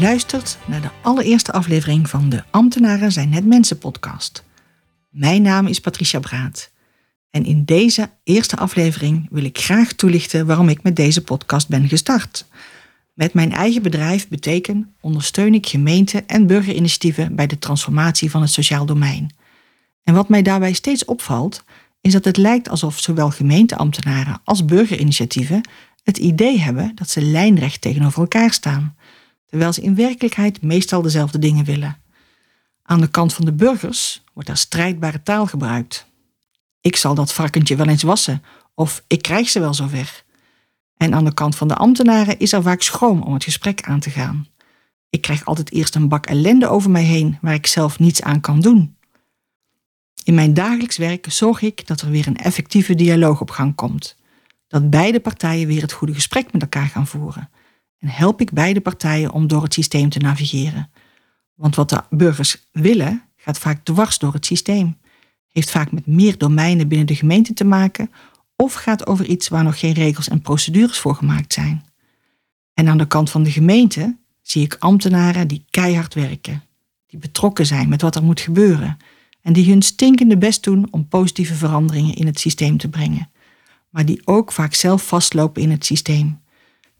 Luistert naar de allereerste aflevering van de Ambtenaren zijn net mensen podcast. Mijn naam is Patricia Braat. En in deze eerste aflevering wil ik graag toelichten waarom ik met deze podcast ben gestart. Met mijn eigen bedrijf Beteken ondersteun ik gemeenten en burgerinitiatieven bij de transformatie van het sociaal domein. En wat mij daarbij steeds opvalt, is dat het lijkt alsof zowel gemeenteambtenaren als burgerinitiatieven het idee hebben dat ze lijnrecht tegenover elkaar staan terwijl ze in werkelijkheid meestal dezelfde dingen willen. Aan de kant van de burgers wordt er strijdbare taal gebruikt. Ik zal dat varkentje wel eens wassen, of ik krijg ze wel zover. En aan de kant van de ambtenaren is er vaak schroom om het gesprek aan te gaan. Ik krijg altijd eerst een bak ellende over mij heen waar ik zelf niets aan kan doen. In mijn dagelijks werk zorg ik dat er weer een effectieve dialoog op gang komt. Dat beide partijen weer het goede gesprek met elkaar gaan voeren en help ik beide partijen om door het systeem te navigeren. Want wat de burgers willen, gaat vaak dwars door het systeem. Heeft vaak met meer domeinen binnen de gemeente te maken of gaat over iets waar nog geen regels en procedures voor gemaakt zijn. En aan de kant van de gemeente zie ik ambtenaren die keihard werken, die betrokken zijn met wat er moet gebeuren en die hun stinkende best doen om positieve veranderingen in het systeem te brengen, maar die ook vaak zelf vastlopen in het systeem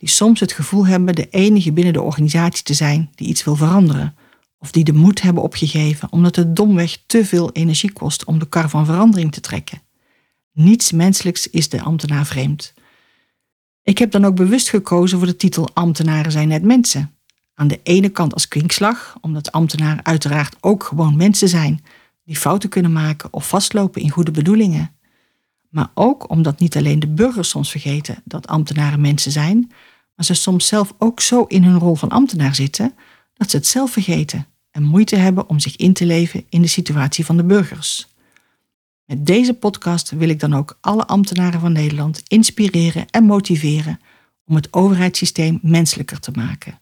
die soms het gevoel hebben de enige binnen de organisatie te zijn die iets wil veranderen, of die de moed hebben opgegeven omdat het domweg te veel energie kost om de kar van verandering te trekken. Niets menselijks is de ambtenaar vreemd. Ik heb dan ook bewust gekozen voor de titel Ambtenaren zijn net mensen. Aan de ene kant als kwinkslag, omdat ambtenaren uiteraard ook gewoon mensen zijn die fouten kunnen maken of vastlopen in goede bedoelingen. Maar ook omdat niet alleen de burgers soms vergeten dat ambtenaren mensen zijn, maar ze soms zelf ook zo in hun rol van ambtenaar zitten dat ze het zelf vergeten en moeite hebben om zich in te leven in de situatie van de burgers. Met deze podcast wil ik dan ook alle ambtenaren van Nederland inspireren en motiveren om het overheidssysteem menselijker te maken.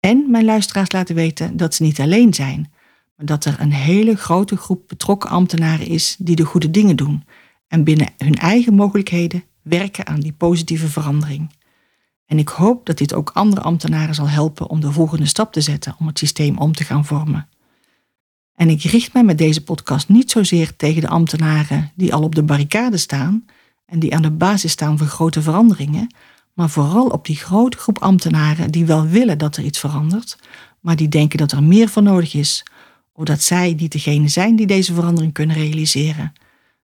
En mijn luisteraars laten weten dat ze niet alleen zijn, maar dat er een hele grote groep betrokken ambtenaren is die de goede dingen doen en binnen hun eigen mogelijkheden werken aan die positieve verandering. En ik hoop dat dit ook andere ambtenaren zal helpen om de volgende stap te zetten om het systeem om te gaan vormen. En ik richt mij met deze podcast niet zozeer tegen de ambtenaren die al op de barricade staan en die aan de basis staan voor grote veranderingen, maar vooral op die grote groep ambtenaren die wel willen dat er iets verandert, maar die denken dat er meer voor nodig is, of dat zij niet degene zijn die deze verandering kunnen realiseren.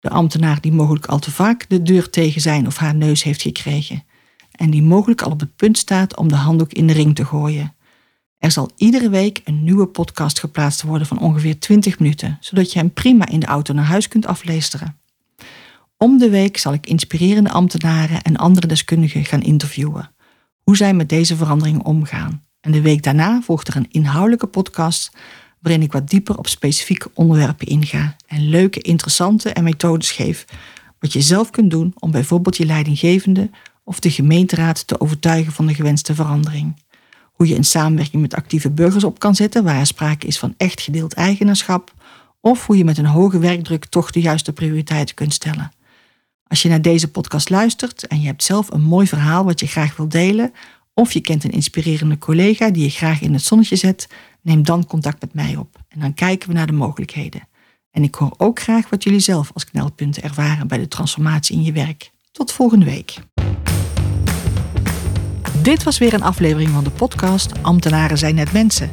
De ambtenaar die mogelijk al te vaak de deur tegen zijn of haar neus heeft gekregen en die mogelijk al op het punt staat om de handdoek in de ring te gooien. Er zal iedere week een nieuwe podcast geplaatst worden van ongeveer 20 minuten, zodat je hem prima in de auto naar huis kunt afleesteren. Om de week zal ik inspirerende ambtenaren en andere deskundigen gaan interviewen, hoe zij met deze veranderingen omgaan. En de week daarna volgt er een inhoudelijke podcast waarin ik wat dieper op specifieke onderwerpen inga en leuke, interessante en methodes geef wat je zelf kunt doen om bijvoorbeeld je leidinggevende of de gemeenteraad te overtuigen van de gewenste verandering. Hoe je in samenwerking met actieve burgers op kan zetten waar er sprake is van echt gedeeld eigenaarschap. Of hoe je met een hoge werkdruk toch de juiste prioriteiten kunt stellen. Als je naar deze podcast luistert en je hebt zelf een mooi verhaal wat je graag wilt delen, of je kent een inspirerende collega die je graag in het zonnetje zet, neem dan contact met mij op en dan kijken we naar de mogelijkheden. En ik hoor ook graag wat jullie zelf als knelpunten ervaren bij de transformatie in je werk. Tot volgende week. Dit was weer een aflevering van de podcast Ambtenaren zijn net mensen.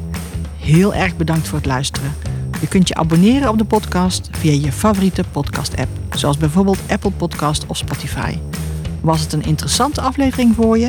Heel erg bedankt voor het luisteren. Je kunt je abonneren op de podcast via je favoriete podcast-app, zoals bijvoorbeeld Apple Podcast of Spotify. Was het een interessante aflevering voor je?